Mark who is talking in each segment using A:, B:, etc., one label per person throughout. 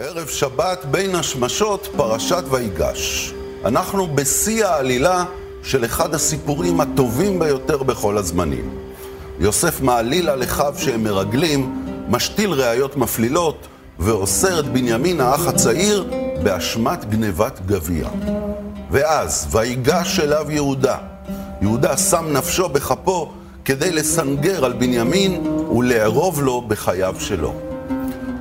A: ערב שבת בין השמשות, פרשת ויגש. אנחנו בשיא העלילה של אחד הסיפורים הטובים ביותר בכל הזמנים. יוסף מעליל על אחיו שהם מרגלים, משתיל ראיות מפלילות, ואוסר את בנימין האח הצעיר באשמת גנבת גביע. ואז, ויגש אליו יהודה. יהודה שם נפשו בכפו כדי לסנגר על בנימין ולערוב לו בחייו שלו.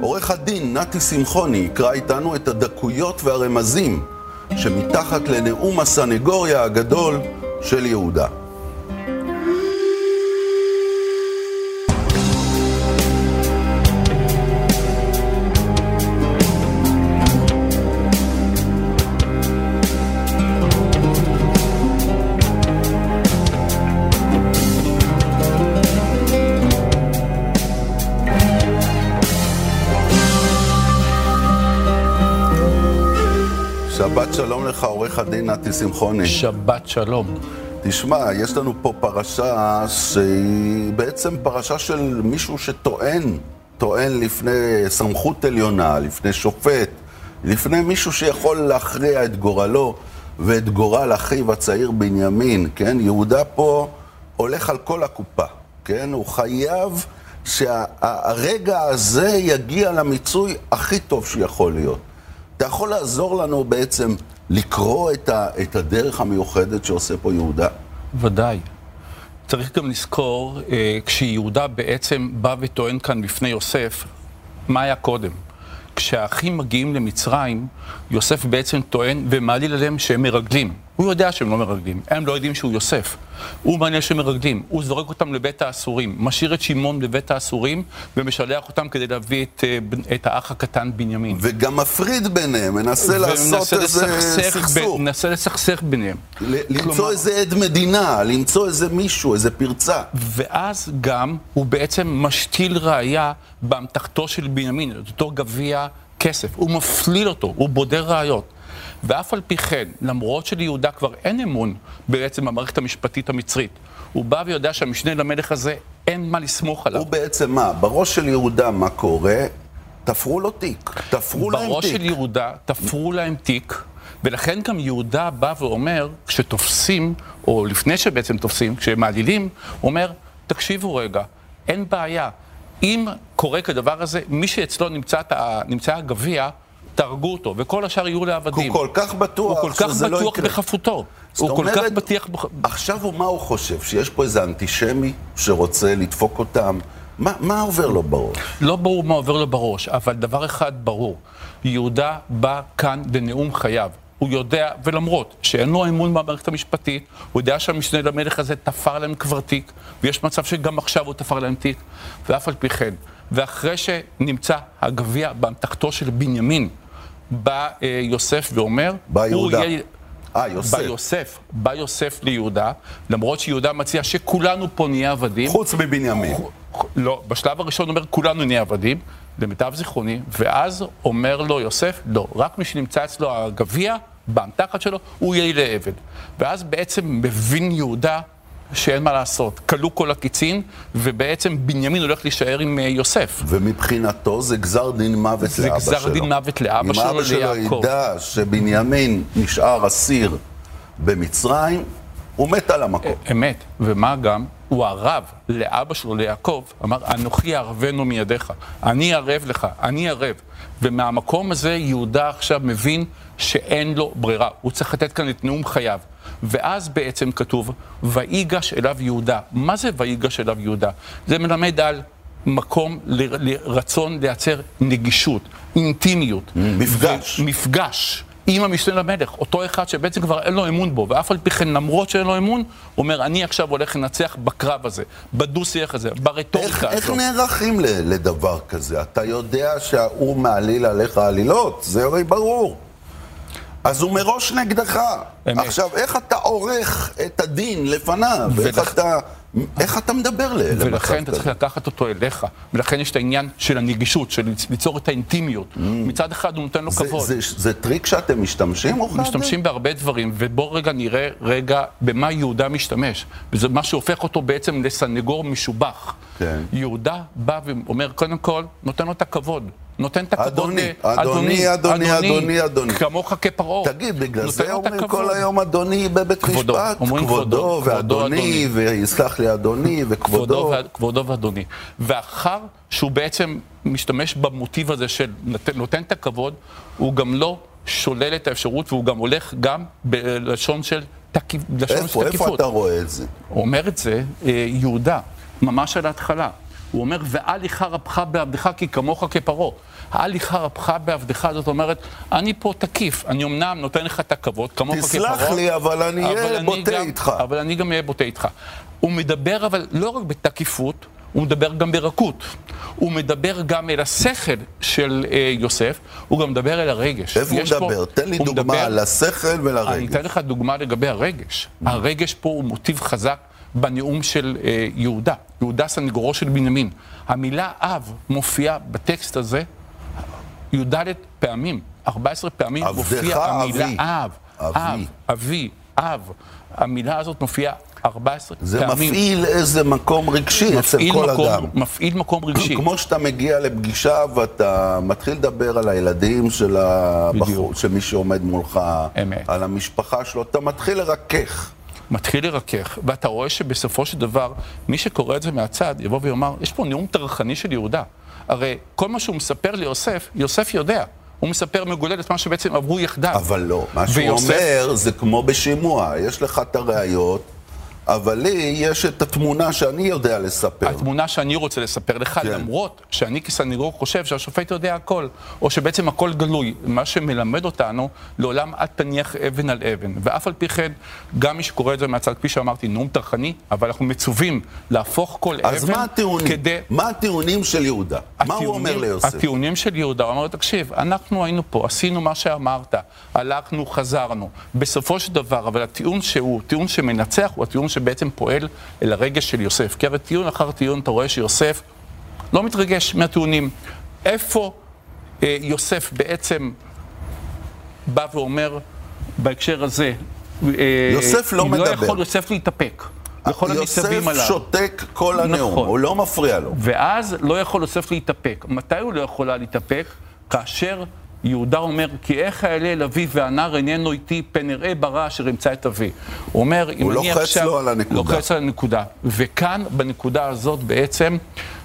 A: עורך הדין נתי שמחוני יקרא איתנו את הדקויות והרמזים שמתחת לנאום הסנגוריה הגדול של יהודה. שלום לך, עורך הדין נתי שמחוני.
B: שבת שלום.
A: תשמע, יש לנו פה פרשה שהיא בעצם פרשה של מישהו שטוען, טוען לפני סמכות עליונה, לפני שופט, לפני מישהו שיכול להכריע את גורלו ואת גורל אחיו הצעיר בנימין, כן? יהודה פה הולך על כל הקופה, כן? הוא חייב שהרגע הזה יגיע למיצוי הכי טוב שיכול להיות. אתה יכול לעזור לנו בעצם לקרוא את, ה, את הדרך המיוחדת שעושה פה יהודה?
B: ודאי. צריך גם לזכור, אה, כשיהודה בעצם בא וטוען כאן בפני יוסף, מה היה קודם? כשהאחים מגיעים למצרים, יוסף בעצם טוען ומעליל עליהם שהם מרגלים. הוא יודע שהם לא מרגלים, הם לא יודעים שהוא יוסף. הוא מעניין שהם מרגלים, הוא זורק אותם לבית האסורים, משאיר את שמעון בבית האסורים ומשלח אותם כדי להביא את, אה, את האח הקטן בנימין.
A: וגם מפריד ביניהם, מנסה לעשות איזה סכסוך.
B: מנסה לסכסך ביניהם.
A: למצוא כלומר, איזה עד מדינה, למצוא איזה מישהו, איזה פרצה.
B: ואז גם הוא בעצם משתיל ראייה באמתחתו של בנימין, את אותו גביע כסף. הוא מפליל אותו, הוא בודר ראיות. ואף על פי כן, למרות שליהודה כבר אין אמון בעצם במערכת המשפטית המצרית, הוא בא ויודע שהמשנה למלך הזה, אין מה לסמוך עליו.
A: הוא בעצם מה? בראש של יהודה מה קורה? תפרו לו תיק. תפרו להם תיק.
B: בראש של יהודה תפרו להם תיק. ולכן גם יהודה בא ואומר, כשתופסים, או לפני שבעצם תופסים, כשמעלילים, הוא אומר, תקשיבו רגע, אין בעיה. אם קורה כדבר הזה, מי שאצלו נמצא, נמצא הגביע, תהרגו אותו, וכל השאר יהיו לעבדים.
A: הוא כל כך בטוח
B: שזה לא יקרה. הוא כל כך בטוח בחפותו. הוא כל כך בטוח... בח...
A: עכשיו הוא, מה הוא חושב? שיש פה איזה אנטישמי שרוצה לדפוק אותם? מה, מה עובר לו בראש?
B: לא ברור מה עובר לו בראש, אבל דבר אחד ברור. יהודה בא כאן בנאום חייו. הוא יודע, ולמרות שאין לו אמון במערכת המשפטית, הוא יודע שהמשנה למלך הזה תפר להם כבר תיק, ויש מצב שגם עכשיו הוא תפר להם תיק, ואף על פי כן. ואחרי שנמצא הגביע באמתחתו של בנימין, בא אה, יוסף ואומר,
A: בא יהודה. אה, יוסף.
B: בא יוסף, בא יוסף ליהודה, למרות שיהודה מציע שכולנו פה נהיה עבדים.
A: חוץ מבנימין.
B: לא, בשלב הראשון אומר כולנו נהיה עבדים, למיטב זיכרוני, ואז אומר לו יוסף, לא, רק מי שנמצא אצלו הגביע, באמתחת שלו, הוא יהיה לעבד. ואז בעצם מבין יהודה שאין מה לעשות. כלו כל הקיצין, ובעצם בנימין הולך להישאר עם אה, יוסף.
A: ומבחינתו זה גזר דין מוות לאבא שלו.
B: זה גזר דין מוות לאבא שלו, ליעקב.
A: אם אבא שלו ידע שבנימין נשאר אסיר במצרים, הוא מת על המקום.
B: אה, אמת, ומה גם? הוא ערב לאבא שלו, ליעקב, אמר, אנוכי ערבנו מידיך, אני ערב לך, אני ערב. ומהמקום הזה יהודה עכשיו מבין שאין לו ברירה, הוא צריך לתת כאן את נאום חייו. ואז בעצם כתוב, ויגש אליו יהודה. מה זה ויגש אליו יהודה? זה מלמד על מקום לרצון לייצר נגישות, אינטימיות.
A: מפגש.
B: מפגש. עם המשנה למלך, אותו אחד שבעצם כבר אין לו אמון בו, ואף על פי כן, למרות שאין לו אמון, הוא אומר, אני עכשיו הולך לנצח בקרב הזה, בדו-שיח הזה, ברטוריקה
A: הזאת. איך נערכים לדבר כזה? אתה יודע שההוא מעליל עליך עלילות, זה הרי ברור. אז הוא מראש נגדך. אמת. עכשיו, איך אתה עורך את הדין לפניו? ולכ... איך אתה... איך אתה מדבר ל...
B: ולכן אתה צריך לקחת אותו אליך. ולכן יש את העניין של הנגישות, של ליצור את האינטימיות. מממ. מצד אחד הוא נותן לו זה, כבוד.
A: זה, זה טריק שאתם משתמשים,
B: משתמשים בהרבה דברים, ובואו רגע נראה רגע במה יהודה משתמש. וזה מה שהופך אותו בעצם לסנגור משובח.
A: כן.
B: יהודה בא ואומר, קודם כל, נותן לו את הכבוד. נותן את הכבוד
A: אדוני, אדוני, אדוני, אדוני, אדוני.
B: כמוך כפרעה.
A: תגיד, בגלל זה אומרים. כל היום אדוני בבית
B: כבודו.
A: משפט?
B: אומרים כבודו,
A: כבודו, ואדוני,
B: אדוני.
A: ויסלח לי אדוני,
B: כבודו,
A: וכבודו.
B: כבודו ואדוני. ואחר שהוא בעצם משתמש במוטיב הזה של נותן, נותן את הכבוד, הוא גם לא שולל את האפשרות, והוא גם הולך גם בלשון של, תקיף, לשון
A: איפה,
B: של
A: איפה
B: תקיפות.
A: אתה רואה את זה?
B: הוא אומר את זה, אה, יהודה, ממש על ההתחלה. הוא אומר, ואל יחר אפך בעבדך כי כמוך כפרעה. אל יחר אפך בעבדך, זאת אומרת, אני פה תקיף, אני אמנם נותן לך את הכבוד, כמוך כפרעה.
A: תסלח לי, אבל אני אהיה
B: אני
A: בוטה
B: גם-
A: איתך.
B: אבל אני גם אהיה בוטה איתך. הוא מדבר אבל לא רק בתקיפות, הוא מדבר גם ברכות. הוא מדבר גם אל השכל של אה, יוסף, הוא גם מדבר אל הרגש.
A: איפה הוא
B: יש פה-
A: מדבר? תן לי דוגמה
B: מדבר-
A: על השכל
B: אני
A: ולרגש.
B: אתן לך דוגמה לגבי הרגש. הרגש פה הוא מוטיב חזק בנאום של אה, יהודה. יהודה סנגורו של בנימין. המילה אב מופיעה בטקסט הזה י"ד פעמים, 14 פעמים
A: עבדך
B: מופיע המילה
A: אבי.
B: אב.
A: אבי.
B: אב, אבי, אב. המילה הזאת מופיעה 14
A: זה
B: פעמים.
A: מפעיל איזה מקום רגשי אצל כל
B: מקום,
A: אדם.
B: מפעיל מקום רגשי.
A: כמו שאתה מגיע לפגישה ואתה מתחיל לדבר על הילדים של הבחור. של מי שעומד מולך,
B: אמת.
A: על המשפחה שלו, אתה מתחיל לרכך.
B: מתחיל לרכך, ואתה רואה שבסופו של דבר, מי שקורא את זה מהצד, יבוא ויאמר, יש פה נאום טרחני של יהודה. הרי כל מה שהוא מספר ליוסף, יוסף יודע. הוא מספר מגולל את מה שבעצם עברו יחדיו.
A: אבל לא, מה שהוא
B: ויוסף-
A: אומר זה כמו בשימוע, יש לך את הראיות, אבל לי יש את התמונה שאני יודע לספר.
B: התמונה שאני רוצה לספר לך,
A: כן.
B: למרות שאני כסנגור חושב שהשופט יודע הכל, או שבעצם הכל גלוי. מה שמלמד אותנו, לעולם אל תניח אבן על אבן. ואף על פי כן, גם מי שקורא את זה מהצד, כפי שאמרתי, נאום טרחני, אבל אנחנו מצווים להפוך כל אבן
A: אז מה הטיעונים?
B: כדי...
A: מה הטיעונים של יהודה? מה הוא
B: הטיעונים-
A: אומר ליוסף?
B: הטיעונים של יהודה, הוא אמר, תקשיב, אנחנו היינו פה, עשינו מה שאמרת, הלכנו, חזרנו. בסופו של דבר, אבל הטיעון שהוא טיעון שמנצח, הוא הטיעון שבעצם פועל אל הרגש של יוסף. כי הרי טיעון אחר טיעון, אתה רואה שיוסף לא מתרגש מהטיעונים. איפה אה, יוסף בעצם בא ואומר, בהקשר הזה, אה,
A: יוסף לא מדבר.
B: לא יכול יוסף להתאפק. הניצבים
A: יוסף. שותק כל הנאום,
B: נכון.
A: הוא לא מפריע לו.
B: ואז לא יכול יוסף להתאפק. מתי הוא לא יכול להתאפק? כאשר יהודה אומר, כי איך אעלה אל אבי והנער איננו איתי, פן אראה ברע אשר ימצא את אבי. הוא אומר, אם
A: הוא
B: אני
A: לוחץ
B: עכשיו...
A: לו על הנקודה.
B: לוחץ על הנקודה. וכאן, בנקודה הזאת, בעצם,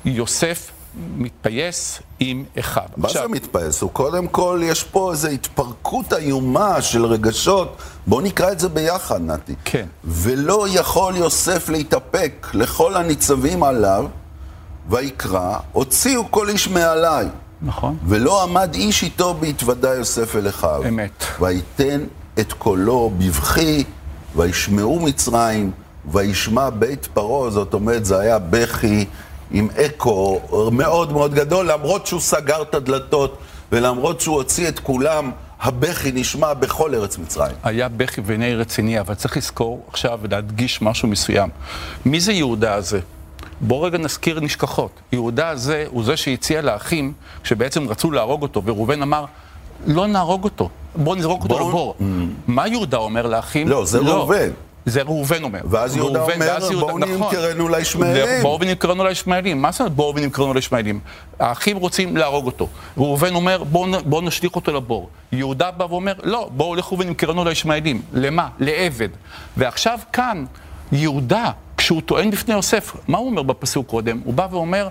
B: יוסף מתפייס עם אחיו.
A: מה זה מתפעס? הוא קודם כל, יש פה איזו התפרקות איומה של רגשות. בואו נקרא את זה ביחד, נתי.
B: כן.
A: ולא יכול יוסף להתאפק לכל הניצבים עליו, ויקרא, הוציאו כל איש מעליי.
B: נכון.
A: ולא עמד איש איתו בהתוודע יוסף אל אחיו.
B: אמת.
A: ויתן את קולו בבכי, וישמעו מצרים, וישמע בית פרעה, זאת אומרת, זה היה בכי עם אקו מאוד מאוד גדול, למרות שהוא סגר את הדלתות, ולמרות שהוא הוציא את כולם, הבכי נשמע בכל ארץ מצרים.
B: היה בכי ועיני רציני, אבל צריך לזכור עכשיו ולהדגיש משהו מסוים. מי זה יהודה הזה? בואו רגע נזכיר נשכחות. יהודה הזה הוא זה שהציע לאחים, שבעצם רצו להרוג אותו, וראובן אמר, לא נהרוג אותו, בואו נזרוק אותו
A: בואו-
B: לבור. מה יהודה אומר לאחים?
A: לא, זה ראובן.
B: זה ראובן אומר.
A: ואז יהודה
B: ראובן,
A: אומר,
B: ואז יהודה-
A: בואו
B: נכון.
A: נמכרנו לישמעאלים.
B: בואו ונמכרנו לישמעאלים. מה זאת אומרת בואו ונמכרנו לישמעאלים? האחים רוצים להרוג אותו. ראובן אומר, בואו בואו נשליך אותו לבור. יהודה בא ואומר, לא, בואו לכו ונמכרנו לישמעאלים. למה? לעבד. ועכשיו כאן, יהודה, כשהוא טוען בפני יוסף, מה הוא אומר בפסוק קודם? הוא בא ואומר,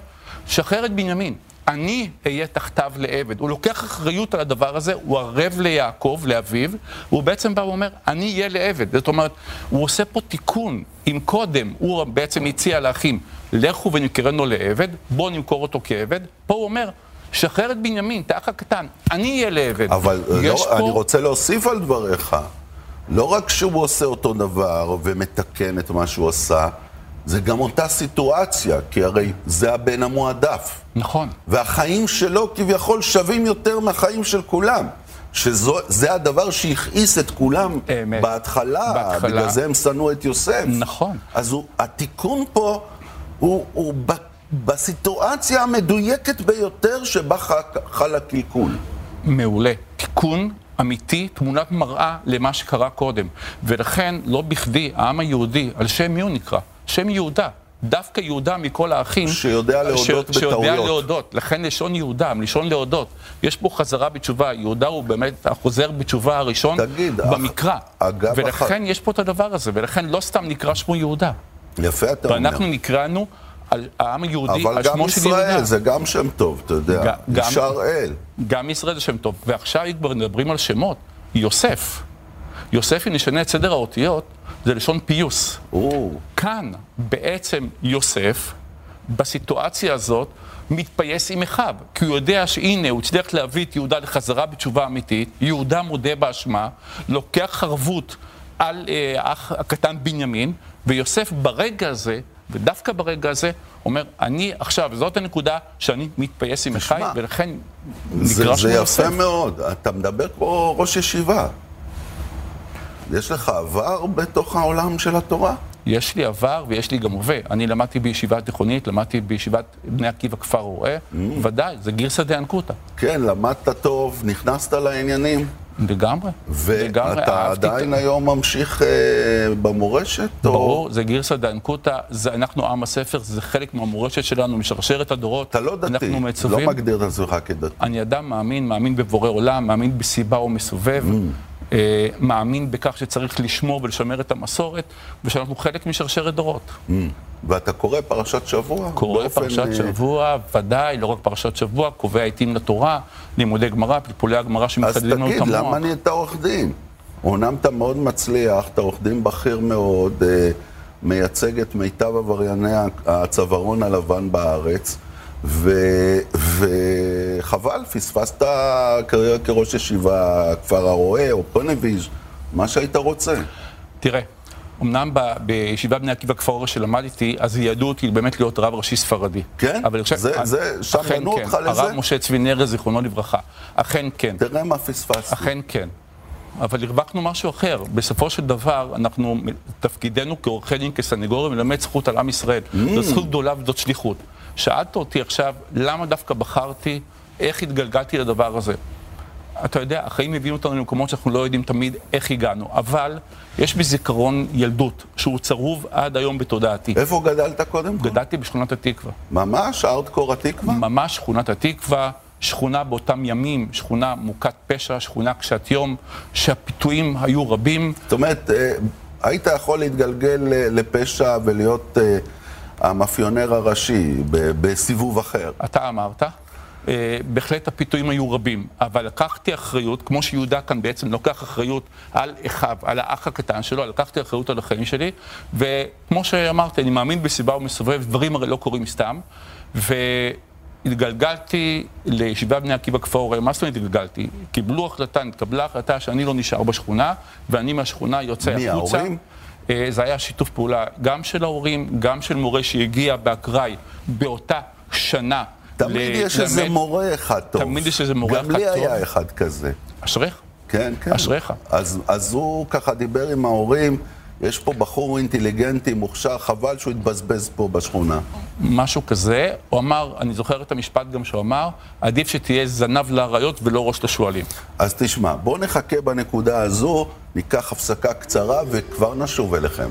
B: שחרר את בנימין. אני אהיה תחתיו לעבד. הוא לוקח אחריות על הדבר הזה, הוא ערב ליעקב, לאביו, והוא בעצם בא ואומר, אני אהיה לעבד. זאת אומרת, הוא עושה פה תיקון. אם קודם הוא בעצם הציע לאחים, לכו ונמכרנו לעבד, בואו נמכור אותו כעבד, פה הוא אומר, שחרר את בנימין, את האח הקטן, אני אהיה לעבד.
A: אבל לא, אני רוצה להוסיף על דבריך. לא רק שהוא עושה אותו דבר ומתקן את מה שהוא עשה, זה גם אותה סיטואציה, כי הרי זה הבן המועדף.
B: נכון.
A: והחיים שלו כביכול שווים יותר מהחיים של כולם. שזה הדבר שהכעיס את כולם
B: אמת.
A: בהתחלה,
B: בהתחלה.
A: בגלל זה הם שנאו את יוסף.
B: נכון.
A: אז הוא, התיקון פה הוא, הוא ב, בסיטואציה המדויקת ביותר שבה חל הקלקול.
B: מעולה. תיקון אמיתי, תמונת מראה למה שקרה קודם. ולכן, לא בכדי, העם היהודי, על שם מי הוא נקרא? שם יהודה. דווקא יהודה מכל האחים...
A: שיודע להודות
B: ש... שיודע
A: בטעויות.
B: להודות. לכן לשון יהודה, מלשון להודות. יש פה חזרה בתשובה. יהודה הוא באמת החוזר בתשובה הראשון
A: תגיד,
B: במקרא.
A: אגב,
B: ולכן יש פה את הדבר הזה, ולכן לא סתם נקרא שמו יהודה.
A: יפה אתה אומר.
B: ואנחנו נקראנו על העם היהודי,
A: אבל
B: על
A: גם
B: שמו של יהודה.
A: ישראל זה גם שם טוב, אתה יודע.
B: גם-
A: ישר אל.
B: גם ישראל זה שם טוב. ועכשיו כבר מדברים על שמות, יוסף. יוסף, אם נשנה את סדר האותיות, זה לשון פיוס.
A: או,
B: כאן בעצם יוסף, בסיטואציה הזאת, מתפייס עם אחיו, כי הוא יודע שהנה, הוא הצליח להביא את יהודה לחזרה בתשובה אמיתית, יהודה מודה באשמה, לוקח ערבות על אה, האח הקטן בנימין, ויוסף ברגע הזה, ודווקא ברגע הזה, אומר, אני עכשיו, זאת הנקודה שאני מתפייס עם
A: תשמע,
B: ולכן
A: זה, זה. יפה מאוד. אתה מדבר כמו ראש ישיבה. יש לך עבר בתוך העולם של התורה?
B: יש לי עבר ויש לי גם הווה. אני למדתי בישיבה תיכונית, למדתי בישיבת בני עקיבא כפר רועה,
A: Mm.
B: ודאי, זה גירסא דאנקותא.
A: כן, למדת טוב, נכנסת לעניינים,
B: לגמרי. לגמרי,
A: ואתה עדיין היום ממשיך אה, במורשת? או-
B: ברור, זה גירסא דאנקותא, זה אנחנו עם הספר, זה חלק מהמורשת שלנו, משרשרת הדורות.
A: אתה לא דתי,
B: אנחנו
A: לא
B: מצווים.
A: מגדיר את עצמך כדתי.
B: אני אדם מאמין, מאמין בבורא עולם, מאמין בסיבה ומסובב,
A: Mm.
B: אה, מאמין בכך שצריך לשמור ולשמר את המסורת, ושאנחנו חלק משרשרת דורות.
A: ואתה קורא פרשת שבוע?
B: קורא
A: באופן,
B: פרשת
A: אה,
B: שבוע, ודאי, לא רק פרשת שבוע, קובע עיתים לתורה, לימודי גמרא, פלפולי הגמרא
A: אז
B: שמחדדים לנו את
A: תגיד,
B: המוח.
A: למה נהיית עורך דין? אומנם אתה מאוד מצליח, אתה עורך דין בכיר מאוד, אה, מייצג את מיטב עברייני הצווארון הלבן בארץ, ו- וחבל, פספסת קריירה כראש ישיבה, כפר הרועה או פונביז', מה שהיית רוצה.
B: תראה, אמנם ב- בישיבת בני עקיבא כפר אורש שלמדתי, אז ייעדו אותי באמת להיות רב ראשי ספרדי.
A: כן?
B: אבל חושב-
A: זה- זה- שם בנו
B: כן.
A: אותך לזה?
B: הרב משה צבי נרס, זיכרונו לברכה. אכן כן.
A: תראה מה פספסת.
B: אכן כן. אבל הרווחנו משהו אחר. בסופו של דבר, אנחנו, תפקידנו כעורכי דין, כסנגורים, ללמד זכות על עם ישראל.
A: Mm.
B: זו זכות גדולה וזאת שליחות. שאלת אותי עכשיו, למה דווקא בחרתי, איך התגלגלתי לדבר הזה? אתה יודע, החיים הביאו אותנו למקומות שאנחנו לא יודעים תמיד איך הגענו, אבל יש בי זיכרון ילדות, שהוא צרוב עד היום בתודעתי.
A: איפה גדלת קודם כל?
B: גדלתי בשכונת התקווה.
A: ממש? ארטקור התקווה?
B: ממש שכונת התקווה, שכונה באותם ימים, שכונה מוכת פשע, שכונה קשת יום, שהפיתויים היו רבים.
A: זאת אומרת, אה, היית יכול להתגלגל אה, לפשע ולהיות אה, המאפיונר הראשי בסיבוב אחר.
B: אתה אמרת, אה, בהחלט הפיתויים היו רבים, אבל לקחתי אחריות, כמו שיהודה כאן בעצם לוקח אחריות על אחיו, על האח הקטן שלו, לקחתי אחריות על החיים שלי, וכמו שאמרתי, אני מאמין בסיבה ומסובב, דברים הרי לא קורים סתם, והתגלגלתי לישיבה בני עקיבא כפר הוראה, מה זאת אומרת התגלגלתי? קיבלו החלטה, נתקבלה החלטה שאני לא נשאר בשכונה, ואני מהשכונה יוצא
A: מי,
B: החוצה.
A: ההורים?
B: אה, זה היה שיתוף פעולה גם של ההורים, גם של מורה שהגיע באקראי באותה שנה.
A: תמיד
B: ל-
A: יש איזה. מורה אחד טוב.
B: תמיד יש איזה מורה
A: גם
B: אחד
A: לי
B: טוב.
A: היה אחד כזה.
B: אשריך.
A: כן, כן.
B: אשריך.
A: אז, אז הוא ככה דיבר עם ההורים, יש פה בחור אינטליגנטי, מוכשר, חבל שהוא יתבזבז פה בשכונה.
B: משהו כזה. הוא אמר, אני זוכר את המשפט גם שהוא אמר, עדיף שתהיה זנב לאריות ולא ראש לשועלים.
A: אז תשמע, בואו נחכה בנקודה הזו, ניקח הפסקה קצרה וכבר נשוב אליכם.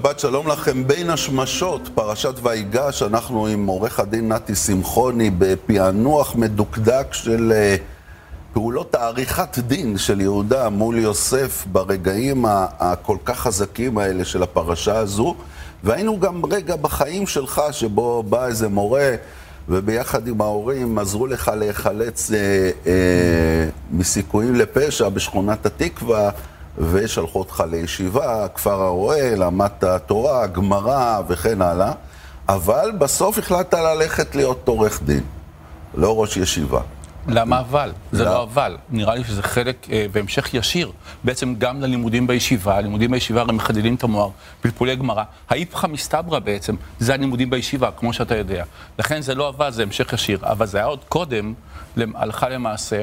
A: שבת שלום לכם בין השמשות, פרשת ויגש, אנחנו עם עורך הדין נתי שמחוני בפענוח מדוקדק של אה, פעולות העריכת דין של יהודה מול יוסף ברגעים הכל כך חזקים האלה של הפרשה הזו, והיינו גם רגע בחיים שלך שבו בא איזה מורה וביחד עם ההורים עזרו לך להיחלץ אה, אה, מסיכויים לפשע בשכונת התקווה. ושלחו אותך לישיבה, כפר הרועה, למדת תורה, גמרא וכן הלאה, אבל בסוף החלטת ללכת להיות עורך דין, לא ראש ישיבה.
B: למה אבל? זה
A: לא.
B: אבל. נראה לי שזה חלק אה, בהמשך ישיר, בעצם גם ללימודים בישיבה. הלימודים בישיבה הרי מחדדים את המוח, פלפולי גמרא. האיפכא מסתברא בעצם, זה הלימודים בישיבה, כמו שאתה יודע. לכן זה לא אבל, זה המשך ישיר. אבל זה היה עוד קודם, הלכה למעשה.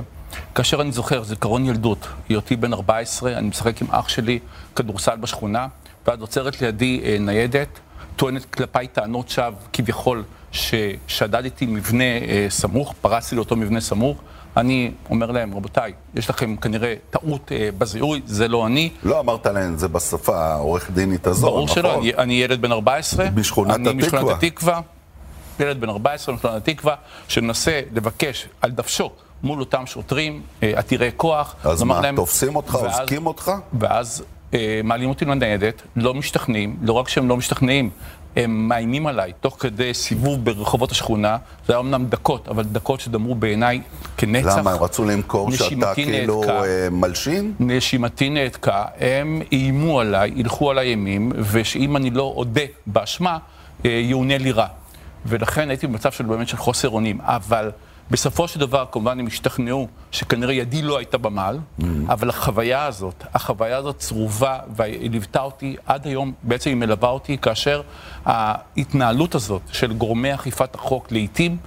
B: כאשר אני זוכר, זיכרון ילדות, היותי בן 14, אני משחק עם אח שלי כדורסל בשכונה, ואז עוצרת לידי אה, ניידת, טוענת כלפיי טענות שווא, כביכול, ששדדתי מבנה אה, סמוך, פרצתי לאותו מבנה סמוך. אני אומר להם, רבותיי, יש לכם כנראה טעות אה, בזיהוי, זה לא אני.
A: לא אמרת להם, זה בשפה העורך דינית הזו,
B: ברור
A: נכון?
B: שלא, אני, אני ילד בן 14.
A: בשכונת
B: אני משכונת
A: התקווה.
B: התקווה. ילד בן 14 משכונת התקווה, שמנסה לבקש על דוושו מול אותם שוטרים אה, עתירי כוח.
A: אז מה,
B: להם-
A: תופסים אותך, אוזקים אותך?
B: ואז אה, מעלים אותי לניידת, לא משתכנעים, לא רק שהם לא משתכנעים, הם מאיימים עליי תוך כדי סיבוב ברחובות השכונה. זה היה אמנם דקות, אבל דקות שדמרו בעיניי כנצח.
A: למה, הם רצו למכור שאתה כאילו
B: נעתקה.
A: אה, מלשין?
B: נשימתי נעתקה, הם איימו עליי, הילכו עליי אימים, ושאם אני לא אודה באשמה, אה, יאונה לי רע. ולכן הייתי במצב של באמת של חוסר אונים. אבל בסופו של דבר, כמובן, הם השתכנעו שכנראה ידי לא הייתה במעל, אבל החוויה הזאת, החוויה הזאת צרובה, והיא ליוותה אותי עד היום, בעצם היא מלווה אותי, כאשר ההתנהלות הזאת של גורמי אכיפת החוק לעיתים,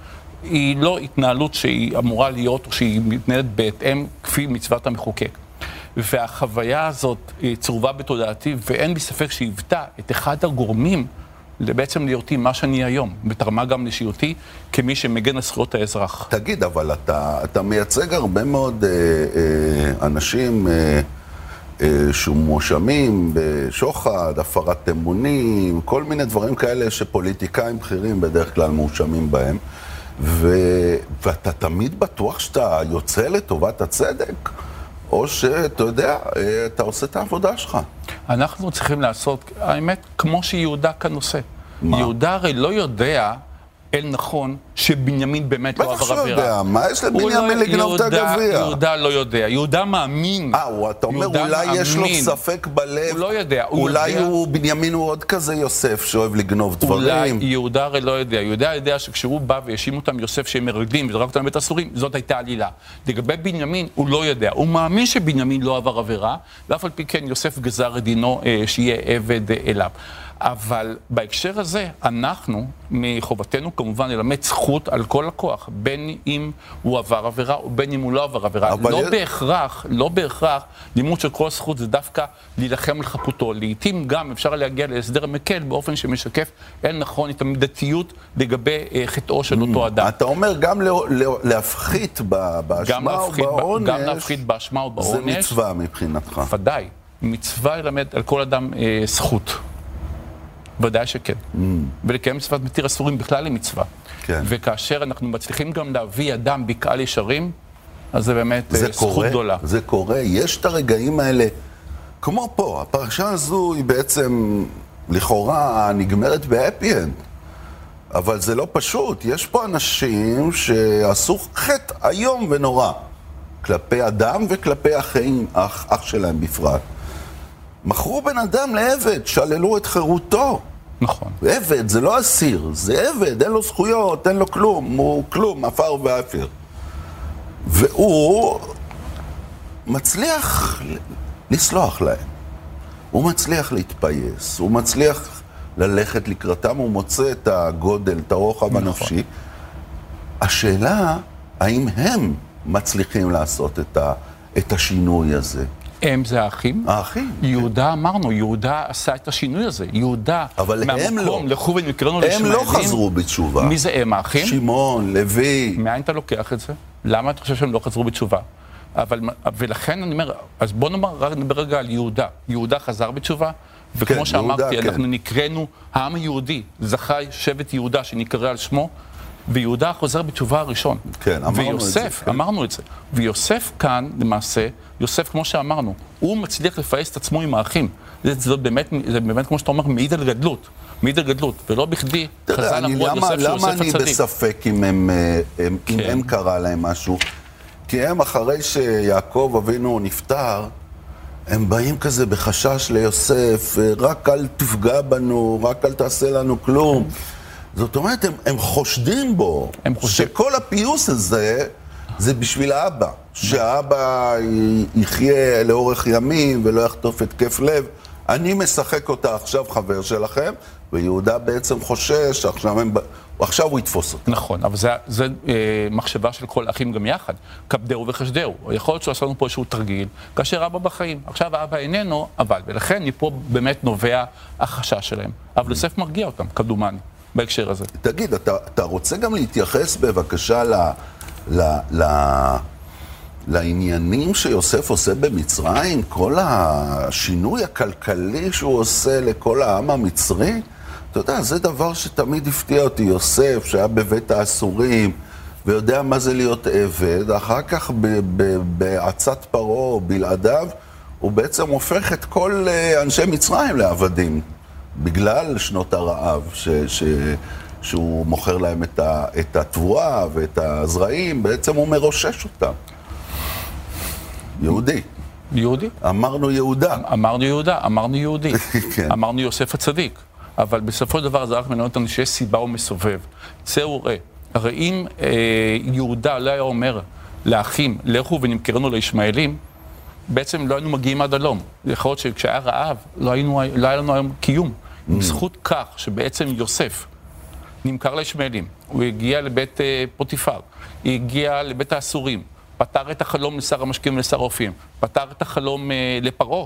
B: היא לא התנהלות שהיא אמורה להיות, או שהיא מתנהלת בהתאם כפי מצוות המחוקק. והחוויה הזאת צרובה בתודעתי, ואין לי ספק שהיוותה את אחד הגורמים בעצם להיותי מה שאני היום, ותרמה גם לאישיותי כמי שמגן על זכויות האזרח.
A: תגיד, אבל אתה, אתה מייצג הרבה מאוד אה, אה, אנשים אה, אה, שמואשמים בשוחד, הפרת אמונים, כל מיני דברים כאלה שפוליטיקאים בכירים בדרך כלל מואשמים בהם. ו, ואתה תמיד בטוח שאתה יוצא לטובת הצדק, או שאתה יודע, אה, אתה עושה את העבודה שלך.
B: אנחנו צריכים לעשות, האמת, כמו שיהודה כאן עושה.
A: מה?
B: יהודה הרי לא יודע אל נכון שבנימין באמת לא
A: בטח
B: עבר
A: שהוא
B: עבירה.
A: יודע, מה יש
B: הוא
A: לבנימין
B: לא-
A: לגנוב את הגביע?
B: יהודה לא יודע, יהודה מאמין.
A: אה, אתה אומר, אולי יש לו. ספק בלב.
B: הוא לא יודע, הוא
A: אולי
B: יודע-
A: הוא, בנימין הוא עוד כזה יוסף שאוהב לגנוב
B: אולי
A: דברים.
B: יהודה הרי לא יודע, יהודה יודע שכשהוא בא והאשים אותם יוסף שהם מרגלים וזרק אותם לבית הסורים, זאת הייתה עלילה. לגבי בנימין, הוא לא יודע, הוא מאמין שבנימין לא עבר עבירה, ואף על פי כן יוסף גזר את דינו אה, שיהיה עבד אה, אליו. אבל בהקשר הזה, אנחנו, מחובתנו כמובן ללמד זכות על כל לקוח, בין אם הוא עבר עבירה או בין אם הוא לא עבר עבירה. לא
A: יש-
B: בהכרח, לא בהכרח, לימוד של כל זכות זה דווקא להילחם על חפותו. לעתים גם אפשר להגיע להסדר מקל באופן שמשקף אל נכון את המידתיות לגבי אה, חטאו של אותו אדם.
A: אתה אומר גם לא- לא- להפחית באשמה או
B: להפחית, ב-
A: בעונש,
B: גם להפחית באשמה או
A: זה. מצווה מבחינתך.
B: ודאי. מצווה ללמד על כל אדם אה, זכות. ודאי שכן. ולקיים מצוות מתיר אסורים בכלל היא מצווה.
A: כן.
B: וכאשר אנחנו מצליחים גם להביא אדם בקהל ישרים, אז זה באמת אה,
A: זה
B: זכות
A: קורה,
B: גדולה.
A: זה קורה, יש את הרגעים האלה, כמו פה, הפרשה הזו היא בעצם לכאורה נגמרת בהפי אנד, אבל זה לא פשוט, יש פה אנשים שעשו חטא איום ונורא, כלפי אדם וכלפי אחים, אח, אח שלהם בפרט. מכרו בן אדם לעבד, שללו את חירותו.
B: נכון.
A: עבד, זה לא אסיר, זה עבד, אין לו זכויות, אין לו כלום, הוא כלום, עפר ואפר. והוא מצליח לסלוח להם. הוא מצליח להתפייס, הוא מצליח ללכת לקראתם, הוא מוצא את הגודל, את הרוחב הנפשי. השאלה, האם הם מצליחים לעשות את, ה, את השינוי הזה?
B: הם זה האחים.
A: האחים.
B: יהודה אמרנו, יהודה עשה את השינוי הזה. יהודה,
A: אבל הם לא.
B: לכו ונקראנו
A: הם
B: לישמעאלים.
A: לא חזרו בתשובה.
B: מי זה הם האחים?
A: שמעון, לוי,
B: מאין אתה לוקח את זה? למה אתה חושב שהם לא חזרו בתשובה? אבל, ולכן אני אומר, אז בוא נאמר, נדבר רגע על יהודה. יהודה חזר בתשובה, וכמו
A: כן,
B: שאמרתי,
A: יהודה, כן.
B: אנחנו נקראנו, העם היהודי, זכה שבט יהודה שנקרא על שמו, ויהודה חוזר בתשובה הראשון.
A: כן, אמרנו את
B: ויוסף,
A: זה, כן.
B: אמרנו את זה. ויוסף כאן, למעשה, יוסף, כמו שאמרנו, הוא מצליח לפייס את עצמו עם האחים. זה, זה, באמת, זה באמת, כמו שאתה אומר, מעיד על גדלות. מעיד על גדלות, ולא בכדי חז"ל אמרו על
A: למה,
B: יוסף שהוא
A: למה
B: יוסף
A: אני
B: הצדיק.
A: בספק אם, הם, אה, הם, אם
B: כן.
A: הם קרה להם משהו? כי הם, אחרי שיעקב אבינו נפטר, הם באים כזה בחשש ליוסף, רק אל תפגע בנו, רק אל תעשה לנו כלום. זאת אומרת, הם, הם חושדים בו,
B: הם חושדים.
A: שכל הפיוס הזה זה בשביל האבא. שהאבא יחיה לאורך ימים ולא יחטוף התקף לב. אני משחק אותה עכשיו חבר שלכם, ויהודה בעצם חושש, עכשיו, הם, עכשיו הוא יתפוס אותה.
B: נכון, אבל זו אה, מחשבה של כל האחים גם יחד. כבדהו וחשדהו. יכול להיות שהוא עשה לנו פה איזשהו תרגיל, כאשר אבא בחיים. עכשיו האבא איננו, אבל, ולכן מפה באמת נובע החשש שלהם. אבל יוסף מרגיע אותם, כמדומני, בהקשר הזה.
A: תגיד, אתה, אתה רוצה גם להתייחס בבקשה ל, ל, ל, לעניינים שיוסף עושה במצרים, כל השינוי הכלכלי שהוא עושה לכל העם המצרי, אתה יודע, זה דבר שתמיד הפתיע אותי. יוסף, שהיה בבית האסורים, ויודע מה זה להיות עבד, אחר כך בעצת פרעה או בלעדיו, הוא בעצם הופך את כל אה, אנשי מצרים לעבדים, בגלל שנות הרעב, ש, ש, שהוא מוכר להם את, ה, את התבואה ואת הזרעים, בעצם הוא מרושש אותם. יהודי.
B: יהודי.
A: אמרנו יהודה.
B: אמרנו יהודה, אמרנו יהודי. כן. אמרנו יוסף הצדיק. אבל בסופו של דבר זה רק מלמד אותנו שיש סיבה ומסובב. צא וראה. הרי אם אה, יהודה לא היה אומר לאחים, לכו ונמכרנו לישמעאלים, בעצם לא היינו מגיעים עד הלום. יכול להיות שכשהיה רעב, לא, היינו, לא היה לנו היום קיום. Mm. בזכות כך שבעצם יוסף נמכר לישמעאלים, הוא הגיע לבית אה, פוטיפר, הוא הגיע לבית האסורים, פתר את החלום לשר המשקיעים ולשר הרופאים, פתר את החלום אה, לפרעה,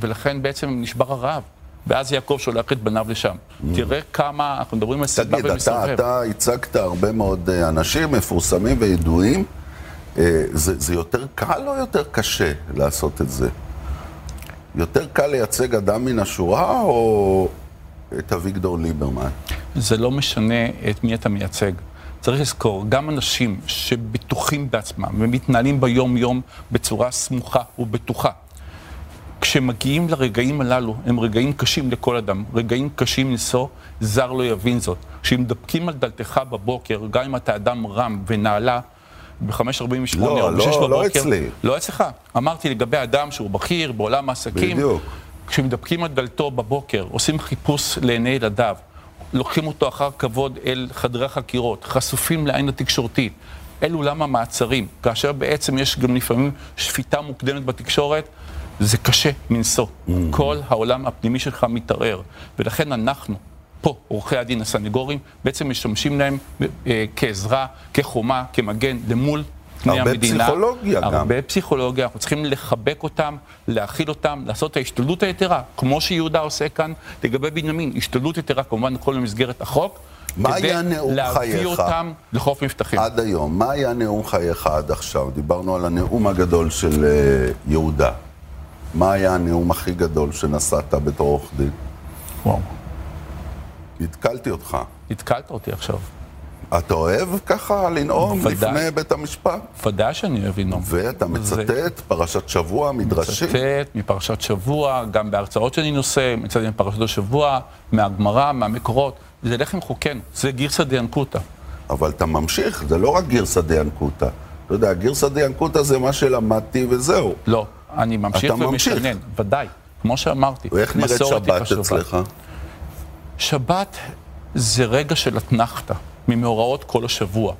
B: ולכן בעצם נשבר הרעב. ואז יעקב שולח את בניו לשם. Mm. תראה כמה, אנחנו מדברים על סיבה
A: ומסובב. תגיד, אתה הצגת הרבה מאוד אה, אנשים מפורסמים וידועים. אה, זה, זה יותר קל או יותר קשה לעשות את זה? יותר קל לייצג אדם מן השורה או את אביגדור ליברמן?
B: זה לא משנה את מי אתה מייצג. צריך לזכור, גם אנשים שבטוחים בעצמם ומתנהלים ביום-יום בצורה סמוכה ובטוחה, כשמגיעים לרגעים הללו, הם רגעים קשים לכל אדם, רגעים קשים נשוא, זר לא יבין זאת. כשהם דפקים על דלתך בבוקר, גם אם אתה אדם רם ונעלה, ב-5.48
A: לא, או ב-6 לא, בבוקר. לא אצלי.
B: לא אצלך. אמרתי לגבי אדם שהוא בכיר בעולם העסקים.
A: בדיוק.
B: כשמדפקים על דלתו בבוקר, עושים חיפוש לעיני ילדיו, לוקחים אותו אחר כבוד אל חדרי החקירות, חשופים לעין התקשורתית, אל אולם המעצרים, כאשר בעצם יש גם לפעמים שפיטה מוקדמת בתקשורת, זה קשה מנשוא. Mm. כל העולם הפנימי שלך מתערער. ולכן אנחנו, פה, עורכי הדין, הסנגורים, בעצם משמשים להם אה, כעזרה, כחומה, כמגן, למול פני
A: הרבה
B: המדינה.
A: הרבה פסיכולוגיה
B: הרבה גם. הרבה פסיכולוגיה, אנחנו צריכים לחבק אותם, להכיל אותם, לעשות את ההשתלטות היתרה, כמו שיהודה עושה כאן לגבי בנימין, השתלטות יתרה, כמובן, הכל במסגרת החוק.
A: מה היה נאום חייך?
B: להביא אותם לחוף מבטחים.
A: עד היום, מה היה נאום חייך עד עכשיו? דיברנו על הנאום הגדול של uh, יהודה. מה היה הנאום הכי גדול שנשאת בתור עורך דין?
B: וואו.
A: התקלתי אותך.
B: התקלת אותי עכשיו.
A: אתה אוהב ככה לנאום ודאי, לפני בית המשפט?
B: ודאי שאני אוהב לנאום.
A: ואתה מצטט ו... פרשת שבוע, מדרשים?
B: מצטט מפרשת שבוע, גם בהרצאות שאני נושא, מצטט מפרשת השבוע, מהגמרא, מהמקורות. זה לחם חוקן, זה גירסא דיאנקותא.
A: אבל אתה ממשיך, זה לא רק גירסא דיאנקותא. אתה יודע, גירסא דיאנקותא זה מה שלמדתי וזהו.
B: לא, אני ממשיך ומשנן, ודאי. כמו שאמרתי,
A: ואיך נראית שבת אצלך?
B: שבת זה רגע של אתנחתא, ממאורעות כל השבוע.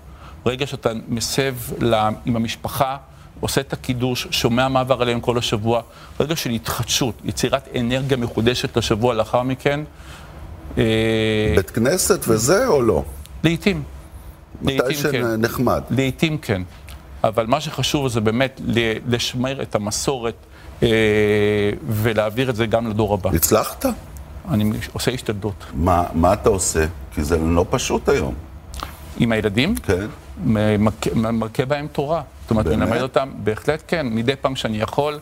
B: רגע שאתה מסב לה, עם המשפחה, עושה את הקידוש, שומע מה עבר עליהם כל השבוע. רגע של התחדשות, יצירת אנרגיה מחודשת לשבוע לאחר מכן.
A: אה, בית כנסת וזה או לא?
B: לעתים.
A: מתי שנחמד.
B: כן. לעתים כן. אבל מה שחשוב זה באמת לשמר את המסורת אה, ולהעביר את זה גם לדור הבא.
A: הצלחת?
B: אני עושה השתדלות.
A: מה, מה אתה עושה? כי זה לא פשוט היום.
B: עם הילדים?
A: כן.
B: מכה בהם תורה. זאת אומרת, אני מלמד אותם, בהחלט כן, מדי פעם שאני יכול.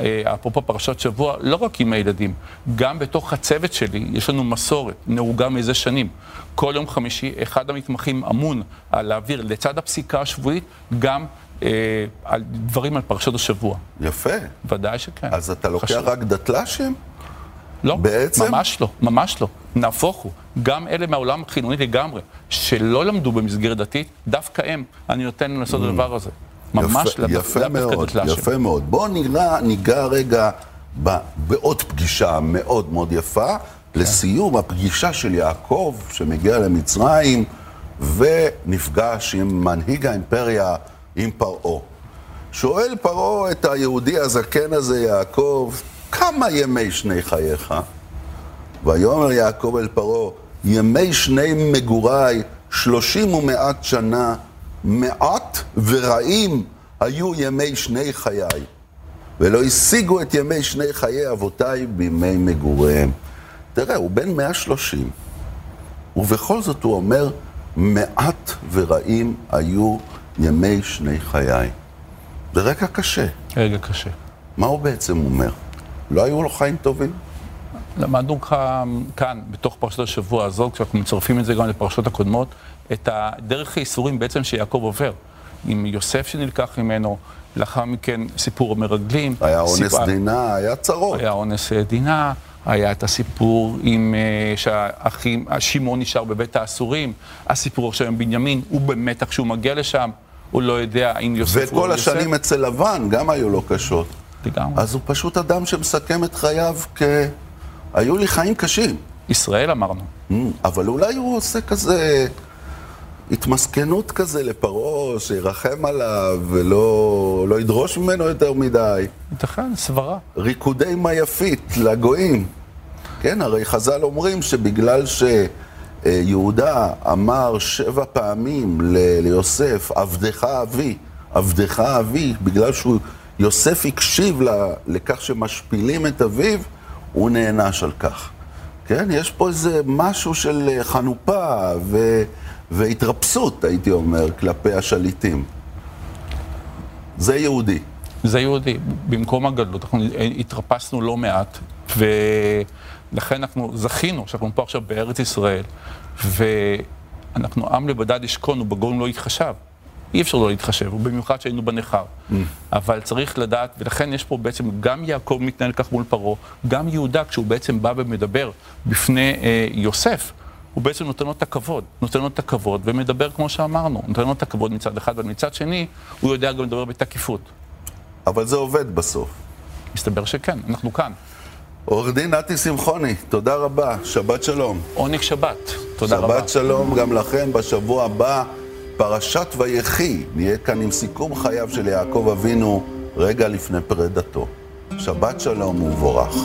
B: אה, אפרופו פרשת שבוע, לא רק עם הילדים, גם בתוך הצוות שלי יש לנו מסורת, נהוגה מזה שנים. כל יום חמישי אחד המתמחים אמון על להעביר לצד הפסיקה השבועית גם אה, על דברים על פרשת השבוע.
A: יפה.
B: ודאי שכן.
A: אז אתה לוקח חשוב. רק דתל"שים?
B: לא,
A: בעצם?
B: ממש לא, ממש לא. נהפוך הוא. גם אלה מהעולם החילוני לגמרי, שלא למדו במסגרת דתית, דווקא הם, אני נותן להם לעשות את mm. הדבר הזה. ממש
A: יפה, יפה מאוד, יפה מאוד. בואו ניגע, ניגע רגע ב, בעוד פגישה מאוד מאוד יפה. כן. לסיום, הפגישה של יעקב, שמגיע למצרים ונפגש עם מנהיג האימפריה, עם פרעה. שואל פרעה את היהודי הזקן הזה, יעקב, כמה ימי שני חייך? ויאמר יעקב אל פרעה, ימי שני מגוריי, שלושים ומעט שנה, מעט ורעים היו ימי שני חיי, ולא השיגו את ימי שני חיי אבותיי בימי מגוריהם. תראה, הוא בן 130, ובכל זאת הוא אומר, מעט ורעים היו ימי שני חיי. זה רגע קשה.
B: רגע קשה.
A: מה הוא בעצם אומר? לא היו לו חיים טובים?
B: למדנו כאן, בתוך פרשת השבוע הזאת, כשאנחנו מצרפים את זה גם לפרשות הקודמות, את דרך הייסורים בעצם שיעקב עובר. עם יוסף שנלקח ממנו, לאחר מכן סיפור המרגלים.
A: היה אונס. דינה, היה צרות.
B: היה אונס דינה, היה את הסיפור עם uh, שהאחים, שמעון נשאר בבית האסורים, הסיפור עכשיו עם בנימין, הוא במתח כשהוא מגיע לשם, הוא לא יודע אם יוסף הוא יוסף.
A: וכל השנים אצל לבן גם היו לו קשות.
B: לגמרי.
A: אז הוא פשוט אדם שמסכם את חייו כ... היו לי חיים קשים.
B: ישראל אמרנו.
A: Mm, אבל אולי הוא עושה כזה התמסכנות כזה לפרעה, שירחם עליו ולא לא ידרוש ממנו יותר מדי.
B: ייתכן, סברה.
A: ריקודי מה יפית לגויים. כן, הרי חז"ל אומרים שבגלל שיהודה אמר שבע פעמים ליוסף, עבדך אבי, עבדך אבי, בגלל שהוא, יוסף הקשיב לכך שמשפילים את אביו, הוא נענש על כך. כן, יש פה איזה משהו של חנופה ו... והתרפסות, הייתי אומר, כלפי השליטים. זה יהודי.
B: זה יהודי. במקום הגדלות, אנחנו התרפסנו לא מעט, ולכן אנחנו זכינו שאנחנו פה עכשיו בארץ ישראל, ואנחנו עם לבדד ישכון ובגויים לא יתחשב. אי אפשר לא להתחשב, ובמיוחד שהיינו בניכר. Mm. אבל צריך לדעת, ולכן יש פה בעצם, גם יעקב מתנהל כך מול פרעה, גם יהודה, כשהוא בעצם בא ומדבר בפני אה, יוסף, הוא בעצם נותן לו את הכבוד, נותן לו את הכבוד ומדבר כמו שאמרנו, נותן לו את הכבוד מצד אחד, אבל מצד שני, הוא יודע גם לדבר בתקיפות.
A: אבל זה עובד בסוף.
B: מסתבר שכן, אנחנו כאן.
A: עורך דין נתי שמחוני, תודה רבה, שבת שלום.
B: עונג שבת, תודה
A: שבת
B: רבה.
A: שבת שלום גם לכם, בשבוע הבא, פרשת ויחי, נהיה כאן עם סיכום חייו של יעקב אבינו רגע לפני פרידתו. שבת שלום ומבורך.